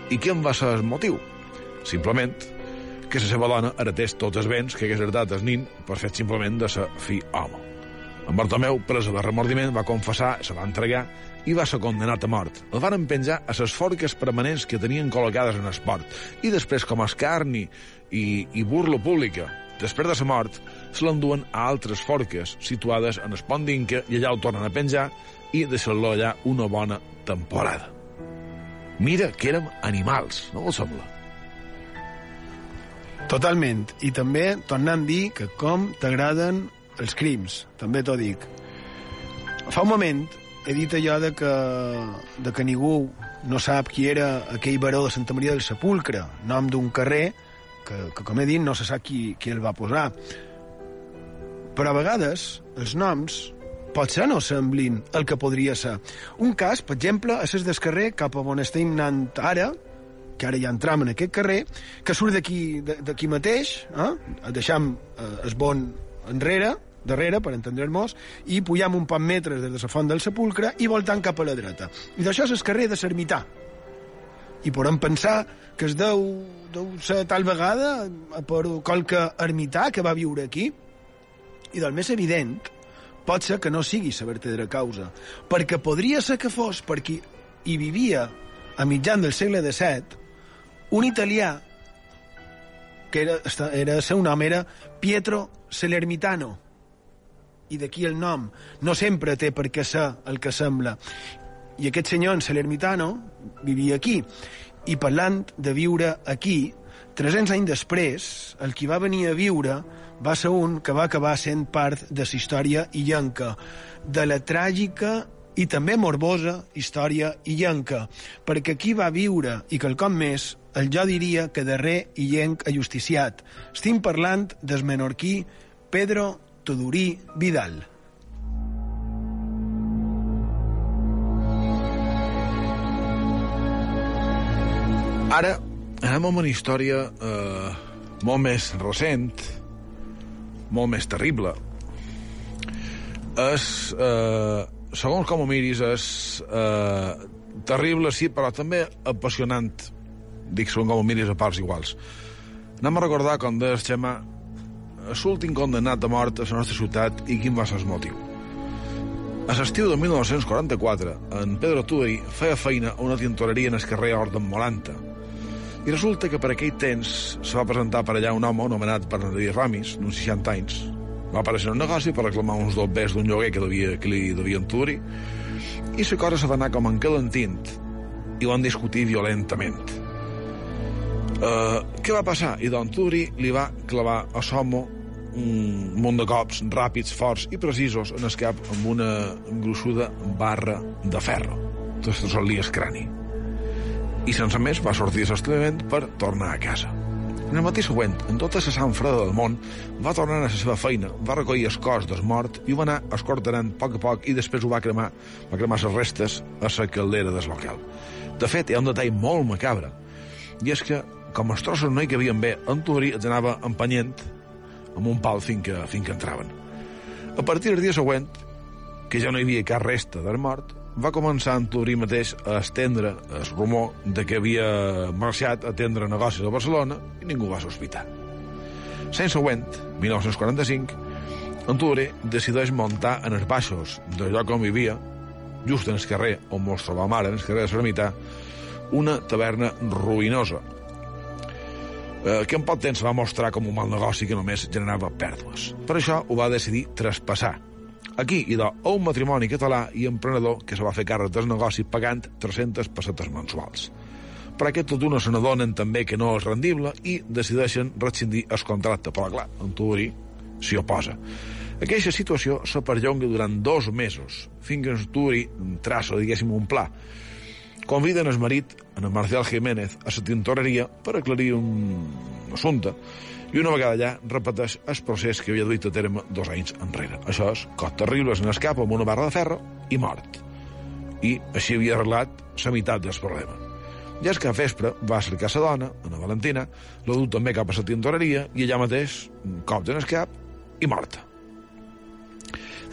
I quin va ser el motiu? Simplement que la seva dona heretés tots els béns que hagués heretat el nin per fet simplement de ser fi home. En Bartomeu, presa de remordiment, va confessar, se va entregar i va ser condenat a mort. El van penjar a les forques permanents que tenien col·locades en el port i després, com a escarni i, i burla pública. Després de la mort, se l'enduen a altres forques situades en el pont d'Inca i allà el tornen a penjar i deixar-lo allà una bona temporada. Mira que érem animals, no vos sembla? Totalment. I també tornant a dir que com t'agraden els crims, també t'ho dic. Fa un moment he dit allò de que, de que ningú no sap qui era aquell baró de Santa Maria del Sepulcre, nom d'un carrer que, que com he dit, no se sap qui, qui el va posar. Però a vegades els noms potser no semblin el que podria ser. Un cas, per exemple, és el del carrer cap a on estem anant ara, que ara ja entram en aquest carrer, que surt d'aquí mateix, eh? deixam eh, el bon enrere, darrere, per entendre-nos, i pujam un poc metres des de la font del sepulcre i voltant cap a la dreta. I d'això és el carrer de Sermità. I podem pensar que es deu, deu ser tal vegada per qualque ermità que va viure aquí. I del més evident pot ser que no sigui la vertedera causa, perquè podria ser que fos perquè hi vivia a mitjan del segle XVII un italià que era, era seu nom era Pietro Salermitano i d'aquí el nom. No sempre té per què ser el que sembla. I aquest senyor en Salermitano vivia aquí. I parlant de viure aquí 300 anys després el qui va venir a viure va ser un que va acabar sent part de la història illenca, de la tràgica i també morbosa història illenca, perquè aquí va viure i quelcom més, el jo diria que darrer illenc ajusticiat. Estim parlant del menorquí Pedro Tudurí Vidal. Ara anem amb una història eh, molt més recent, molt més terrible. És, eh, segons com ho miris, és eh, terrible, sí, però també apassionant. Dic, segons com ho miris, a parts iguals. Anem a recordar com deia Xema l'últim condemnat a mort a la nostra ciutat i quin va ser el motiu. A l'estiu de 1944, en Pedro Tudori feia feina a una tintoreria en el carrer Orden Molanta, i resulta que per aquell temps se va presentar per allà un home anomenat Bernadí Ramis, d'uns 60 anys. Va aparèixer en un negoci per reclamar uns dobbers d'un lloguer que, devia, que li devien tudri i la cosa se va anar com encalentint i van discutir violentament. Uh, què va passar? I Don Turi li va clavar a Somo un munt de cops ràpids, forts i precisos en el cap amb una gruixuda barra de ferro. Tot li el crani i sense més va sortir sostrenament per tornar a casa. En el matí següent, en tota la sang freda del món, va tornar a la seva feina, va recollir el cos del mort i ho va anar escortenant a poc a poc i després ho va cremar, va cremar les restes a la caldera del local. De fet, hi ha un detall molt macabre, i és que, com els trossos no hi cabien bé, en Turí els anava empenyent amb un pal fins que, fins que entraven. A partir del dia següent, que ja no hi havia cap resta del mort, va començar en Turí mateix a estendre el rumor de que havia marxat a atendre negocis a Barcelona i ningú va sospitar. L'any següent, 1945, en Turí decideix muntar en els baixos del lloc on vivia, just en el carrer on mos trobam ara, en el carrer de Sermità, una taverna ruïnosa, eh, que en poc temps va mostrar com un mal negoci que només generava pèrdues. Per això ho va decidir traspassar Aquí hi ha un matrimoni català i emprenedor que se va fer càrrec del negoci pagant 300 pessetes mensuals. Per aquest tot una se n'adonen també que no és rendible i decideixen rescindir el contracte, però clar, en Turí s'hi oposa. Aquesta situació se perllonga durant dos mesos, fins que en Turí traça, diguéssim, un pla. Conviden el marit, en el Marcial Jiménez, a la tintoreria per aclarir un assumpte i una vegada allà repeteix el procés que havia duit a terme dos anys enrere. Això és cot terrible, en escapa amb una barra de ferro i mort. I així havia arreglat la meitat del problema. Ja és que a Vespre va cercar sa dona, una Valentina, la du també cap a la tintoreria i allà mateix, cop en el cap i morta.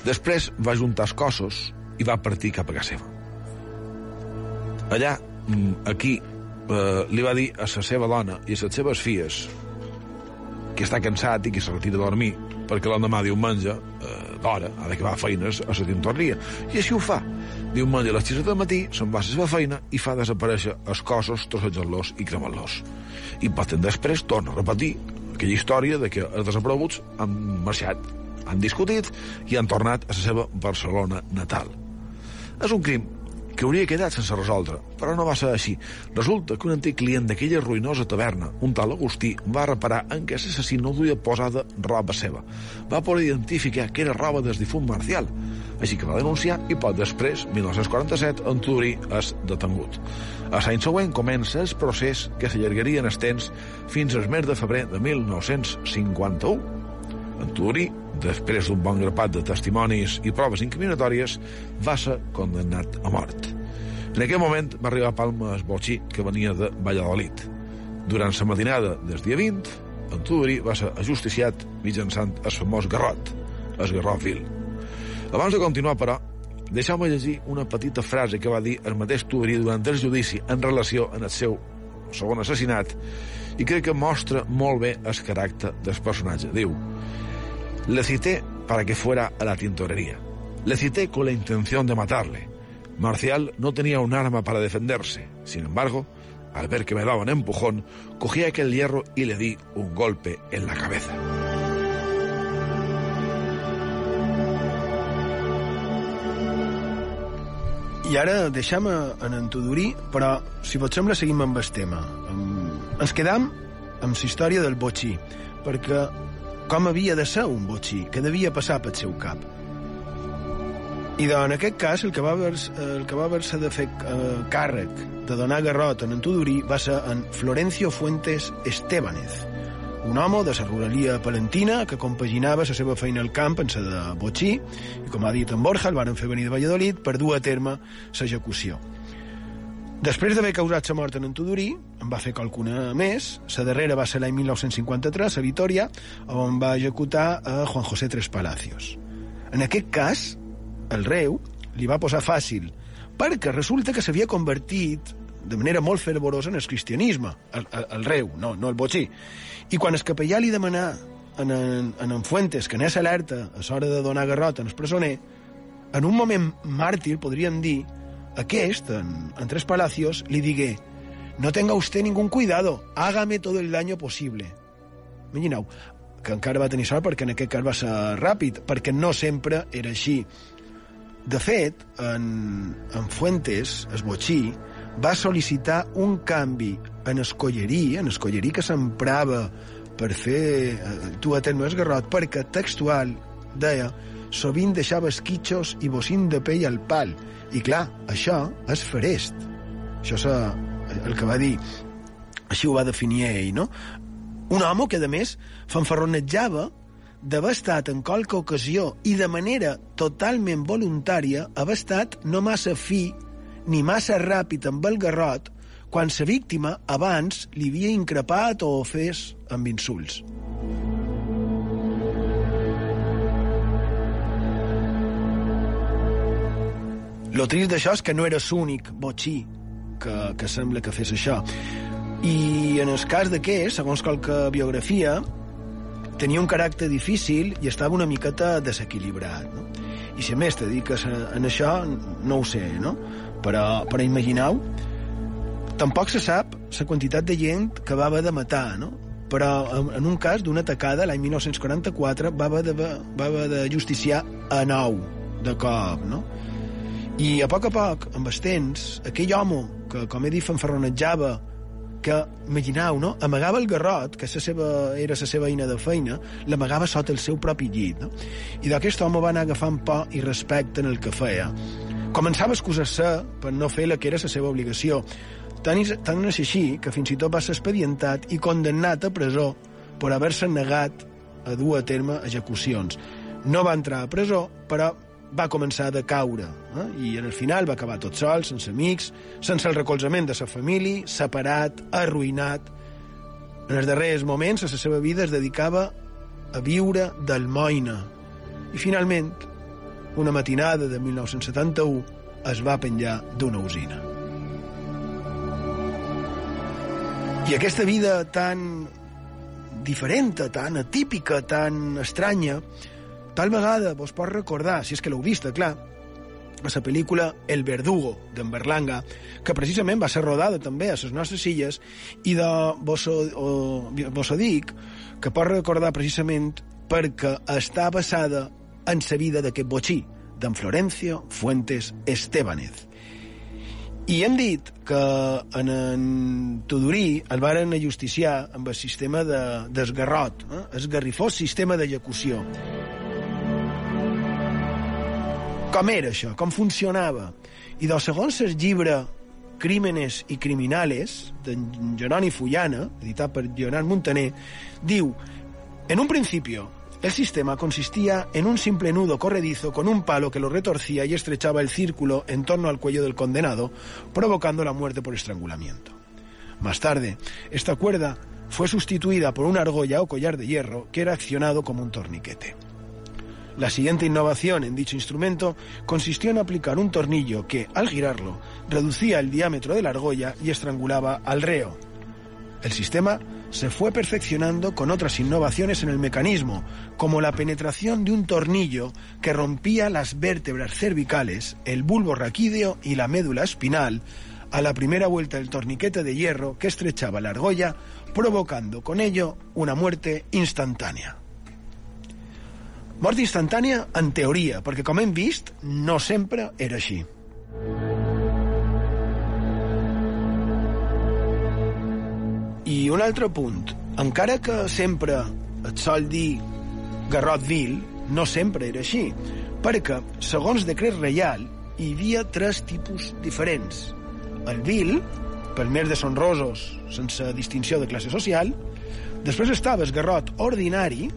Després va juntar els cossos i va partir cap a casa seva. Allà, mm, aquí, eh, li va dir a la seva dona i a les seves filles que està cansat i que se retira a dormir perquè l'endemà diumenge, eh, d'hora, ha d'acabar feines a la tintoreria. I així ho fa. Diumenge a les 6 del matí se'n va a la seva feina i fa desaparèixer els cossos, trossejant-los i cremant-los. I poc després torna a repetir aquella història de que els desapareguts han marxat, han discutit i han tornat a la seva Barcelona natal. És un crim que hauria quedat sense resoldre, però no va ser així. Resulta que un antic client d'aquella ruïnosa taverna, un tal Agustí, va reparar en què l'assassí no duia posada roba seva. Va poder identificar que era roba del difunt Marcial, així que va denunciar i poc després, 1947, en Turí és detengut. A l'any següent comença el procés que s'allargaria en el temps fins al mes de febrer de 1951. En Turí després d'un bon grapat de testimonis i proves incriminatòries, va ser condemnat a mort. En aquell moment va arribar a Palma Esbotxí, que venia de Valladolid. Durant la matinada del dia 20, en Tudorí va ser ajusticiat mitjançant el famós garrot, el garrot vil. Abans de continuar, però, deixeu-me llegir una petita frase que va dir el mateix Tudorí durant el judici en relació amb el seu segon assassinat i crec que mostra molt bé el caràcter del personatge. Diu, le cité para que fuera a la tintorería. Le cité con la intención de matarle. Marcial no tenía un arma para defenderse. Sin embargo, al ver que me daban empujón, cogí aquel hierro y le di un golpe en la cabeza. I ara deixem en en Tudorí, però, si pot sembla, seguim amb el tema. Ens quedam amb la història del botxí, perquè com havia de ser un botxí, que devia passar pel seu cap. I doncs, en aquest cas, el que va haver, haver de fer eh, càrrec de donar garrot en en Tudorí va ser en Florencio Fuentes Estebanez, un home de la ruralia palentina que compaginava la seva feina al camp en la de Botxí i, com ha dit en Borja, el van fer venir de Valladolid per dur a terme l'execució. Després d'haver causat la mort en en Tudorí, en va fer qualcuna més. La darrera va ser l'any 1953, a Vitoria, on va executar a Juan José Tres Palacios. En aquest cas, el reu li va posar fàcil, perquè resulta que s'havia convertit de manera molt fervorosa en el cristianisme, el, el, el reu, no, no el botxí. I quan el capellà li demanà en, en, en, en Fuentes que anés alerta a l'hora de donar garrot en el presoner, en un moment màrtir, podríem dir, aquest, en, en Tres Palacios, li digué no tenga usted ningún cuidado, hágame todo el daño posible. Imagineu, que encara va tenir sort perquè en aquest cas va ser ràpid, perquè no sempre era així. De fet, en, en Fuentes, es botxí, va sol·licitar un canvi en escollerí, en escollerí que s'emprava per fer tu a terme esgarrot, perquè textual deia sovint deixava esquitxos i bocint de pell al pal. I clar, això és ferest. Això és el que va dir. Així ho va definir ell, no? Un home que, a més, fanfarronejava d'haver estat en qualque ocasió i de manera totalment voluntària haver estat no massa fi ni massa ràpid amb el garrot quan la víctima abans li havia increpat o ofès amb insults. Lo trist d'això és que no era l'únic botxí que, que sembla que fes això. I en el cas d'aquest, segons qualque biografia, tenia un caràcter difícil i estava una miqueta desequilibrat. No? I si a més te dediques en això, no ho sé, no? Però, però imagineu, tampoc se sap la quantitat de gent que va haver de matar, no? però en un cas d'una atacada l'any 1944 va haver de, va haver de justiciar a nou de cop, no? I a poc a poc, amb el temps, aquell home que, com he dit, fanfarronejava, que, imagineu, no? amagava el garrot, que la seva, era la seva eina de feina, l'amagava sota el seu propi llit. No? I d'aquest home va anar agafant por i respecte en el que feia. Començava a excusar-se per no fer la que era la seva obligació. Tant, tant és així que fins i tot va ser expedientat i condemnat a presó per haver-se negat a dur a terme execucions. No va entrar a presó, però va començar a decaure eh? i en el final va acabar tot sol, sense amics, sense el recolzament de sa família, separat, arruïnat. En els darrers moments, a la seva vida es dedicava a viure d'almoina. I finalment, una matinada de 1971, es va penjar d'una usina. I aquesta vida tan diferent, tan atípica, tan estranya, tal vegada vos pot recordar, si és que l'heu vista, clar, a la pel·lícula El Verdugo, d'en Berlanga, que precisament va ser rodada també a les nostres illes, i de vos ho, o, vos ho dic, que pot recordar precisament perquè està basada en la vida d'aquest botxí, d'en Florencio Fuentes Estebanez. I hem dit que en, en Tudorí el varen ajusticiar amb el sistema d'esgarrot, de, eh? esgarrifós sistema d'execució. Com era això? Com funcionava? I doncs, segons el llibre Crímenes i Criminales, de Jeroni Fullana, editat per Leonard Montaner, diu, en un principio, El sistema consistía en un simple nudo corredizo con un palo que lo retorcía y estrechaba el círculo en torno al cuello del condenado, provocando la muerte por estrangulamiento. Más tarde, esta cuerda fue sustituida por una argolla o collar de hierro que era accionado como un torniquete. La siguiente innovación en dicho instrumento consistió en aplicar un tornillo que, al girarlo, reducía el diámetro de la argolla y estrangulaba al reo. El sistema se fue perfeccionando con otras innovaciones en el mecanismo, como la penetración de un tornillo que rompía las vértebras cervicales, el bulbo raquídeo y la médula espinal, a la primera vuelta del torniquete de hierro que estrechaba la argolla, provocando con ello una muerte instantánea. Mort instantània en teoria, perquè com hem vist, no sempre era així. I un altre punt. Encara que sempre et sol dir garrot vil, no sempre era així, perquè, segons decret reial, hi havia tres tipus diferents. El vil, per més de sonrosos, sense distinció de classe social, després estava el garrot ordinari,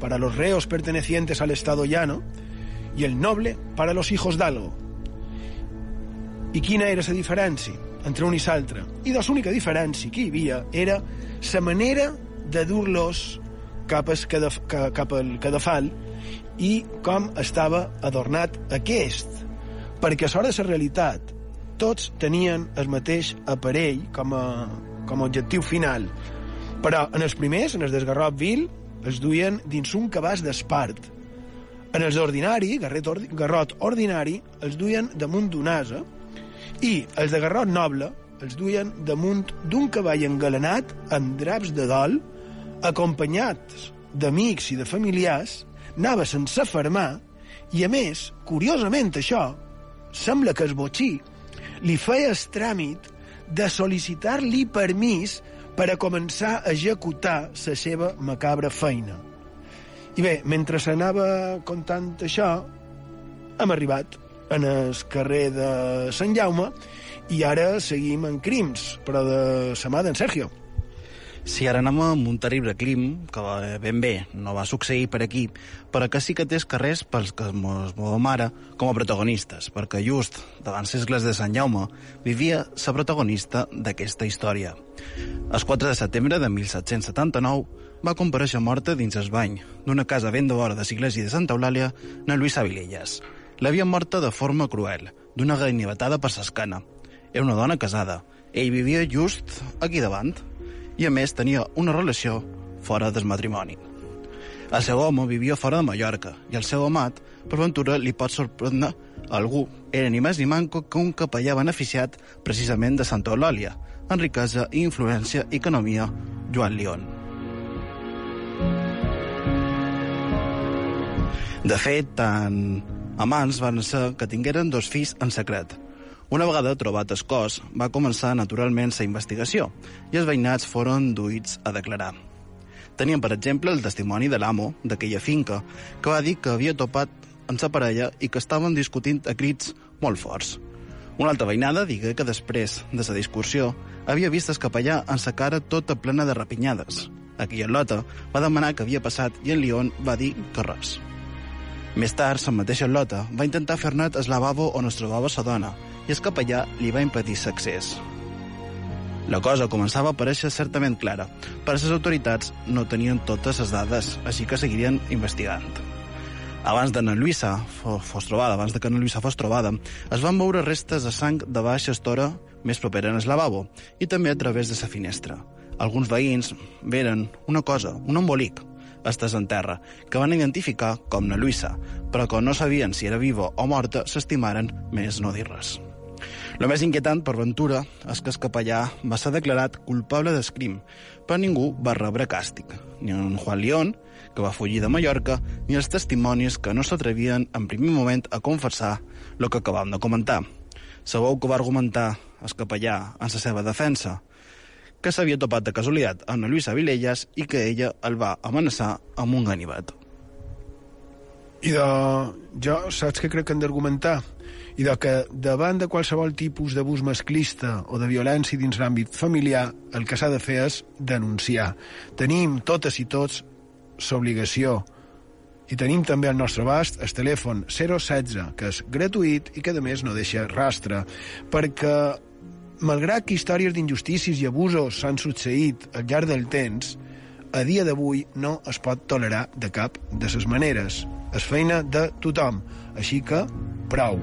para los reos pertenecientes al Estado llano, i el noble para los hijos d'algo. I quina era la diferència entre un i l'altre? I doncs l'única diferència que hi havia era la manera de dur-los cap, cap al cadafal i com estava adornat aquest. Perquè a l'hora de la realitat tots tenien el mateix aparell com a, com a objectiu final. Però en els primers, en el desgarrot vil, els duien dins un cabàs d'espart. En els ordinari, ordi, garrot ordinari, els duien damunt d'un asa i els de garrot noble els duien damunt d'un cavall engalanat amb draps de dol, acompanyats d'amics i de familiars, anava sense fermar i, a més, curiosament això, sembla que el botxí li feia el tràmit de sol·licitar-li permís per a començar a executar la seva macabra feina. I bé, mentre s'anava contant això, hem arribat en el carrer de Sant Jaume i ara seguim en crims, però de la mà d'en Sergio. Sí, ara anem amb un terrible crim, que ben bé no va succeir per aquí, però que sí que té carrers pels que ens movem ara com a protagonistes, perquè just davant l'església de Sant Jaume vivia la protagonista d'aquesta història. El 4 de setembre de 1779 va compareixer morta dins el bany d'una casa ben de vora de l'església de Santa Eulàlia, na Lluïsa Vilelles. L'havia morta de forma cruel, d'una ganivetada per s'escana. Era una dona casada. Ell vivia just aquí davant, i a més tenia una relació fora del matrimoni. El seu home vivia fora de Mallorca i el seu amat, per ventura, li pot sorprendre algú. Era ni més ni manco que un capellà beneficiat precisament de Santa Eulàlia, en riquesa i influència i economia, Joan León. De fet, tan amants van ser que tingueren dos fills en secret, una vegada trobat el cos, va començar naturalment la investigació i els veïnats foren duits a declarar. Tenien, per exemple, el testimoni de l'amo d'aquella finca, que va dir que havia topat amb sa parella i que estaven discutint a crits molt forts. Una altra veïnada digué que després de la discussió havia vist el capellà en sa cara tota plena de rapinyades. Aquella lota va demanar què havia passat i en León va dir que res. Més tard, la mateixa Lota va intentar fer net el lavabo on es trobava sa dona i el capellà li va impedir l'accés. La cosa començava a aparèixer certament clara, però les autoritats no tenien totes les dades, així que seguirien investigant. Abans de Lluïsa fos, trobada, abans de que Lluïsa fos trobada, es van veure restes de sang de baixa estora més propera en el lavabo i també a través de la finestra. Alguns veïns veren una cosa, un embolic, estès en terra, que van identificar com na Lluïsa, però que no sabien si era viva o morta, s'estimaren més no dir res. El més inquietant, per ventura, és que el capellà va ser declarat culpable d'escrim, però ningú va rebre càstig. Ni en Juan León, que va fugir de Mallorca, ni els testimonis que no s'atrevien en primer moment a confessar el que acabam de comentar. Sabeu que va argumentar el capellà en la seva defensa, que s'havia topat de casualitat amb Lluïsa Vilelles i que ella el va amenaçar amb un ganivet. I de... jo saps què crec que hem d'argumentar? I de que davant de qualsevol tipus d'abús masclista o de violència dins l'àmbit familiar, el que s'ha de fer és denunciar. Tenim totes i tots l'obligació I tenim també al nostre abast el telèfon 016, que és gratuït i que, a més, no deixa rastre, perquè, malgrat que històries d'injustícies i abusos s'han succeït al llarg del temps, a dia d'avui no es pot tolerar de cap de les maneres. És feina de tothom, així que prou.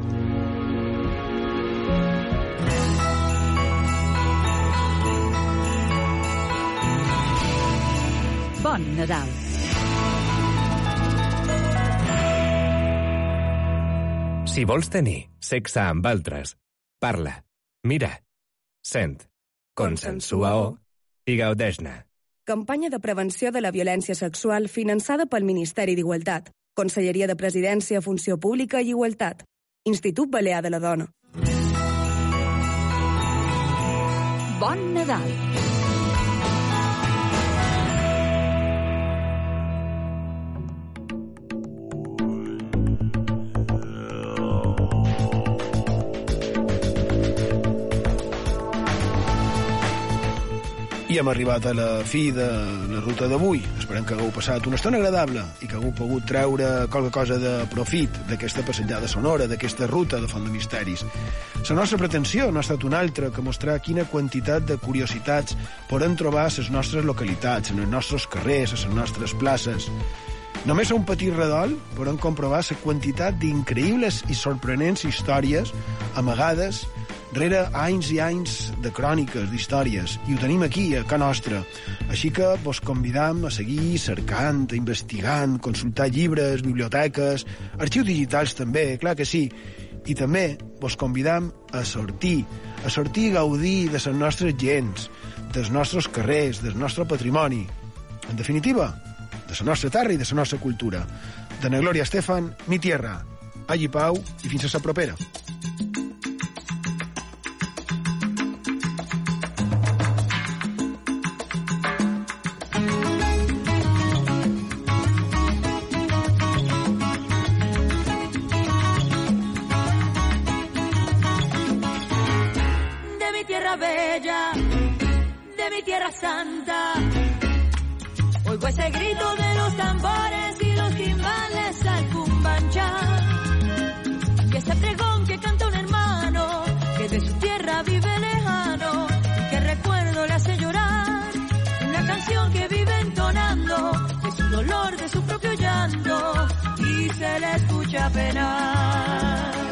Bon Nadal. Si vols tenir sexe amb altres, parla, mira, sent, consensua-ho i gaudeix-ne. Campanya de prevenció de la violència sexual finançada pel Ministeri d'Igualtat, Conselleria de Presidència, Funció Pública i Igualtat, Institut Balear de la Dona. Bon Nadal. I hem arribat a la fi de la ruta d'avui. Esperem que hagueu passat una estona agradable i que hagueu pogut treure qualque cosa de profit d'aquesta passejada sonora, d'aquesta ruta de Font de Misteris. La nostra pretensió no ha estat una altra que mostrar quina quantitat de curiositats podem trobar a les nostres localitats, en els nostres carrers, a les nostres places. Només a un petit redol podem comprovar la quantitat d'increïbles i sorprenents històries amagades rere anys i anys de cròniques, d'històries, i ho tenim aquí, a Can Nostra. Així que vos convidam a seguir cercant, investigant, consultar llibres, biblioteques, arxius digitals també, clar que sí. I també vos convidam a sortir, a sortir i gaudir de les nostres gens, dels nostres carrers, del nostre patrimoni. En definitiva, de la nostra terra i de la nostra cultura. De na Glòria Estefan, mi tierra. Allí pau i fins a la propera. Santa. Oigo ese grito de los tambores y los timbales al cumbancha. Y ese pregón que canta un hermano que de su tierra vive lejano, que recuerdo le hace llorar. Una canción que vive entonando de su dolor, de su propio llanto y se le escucha penar.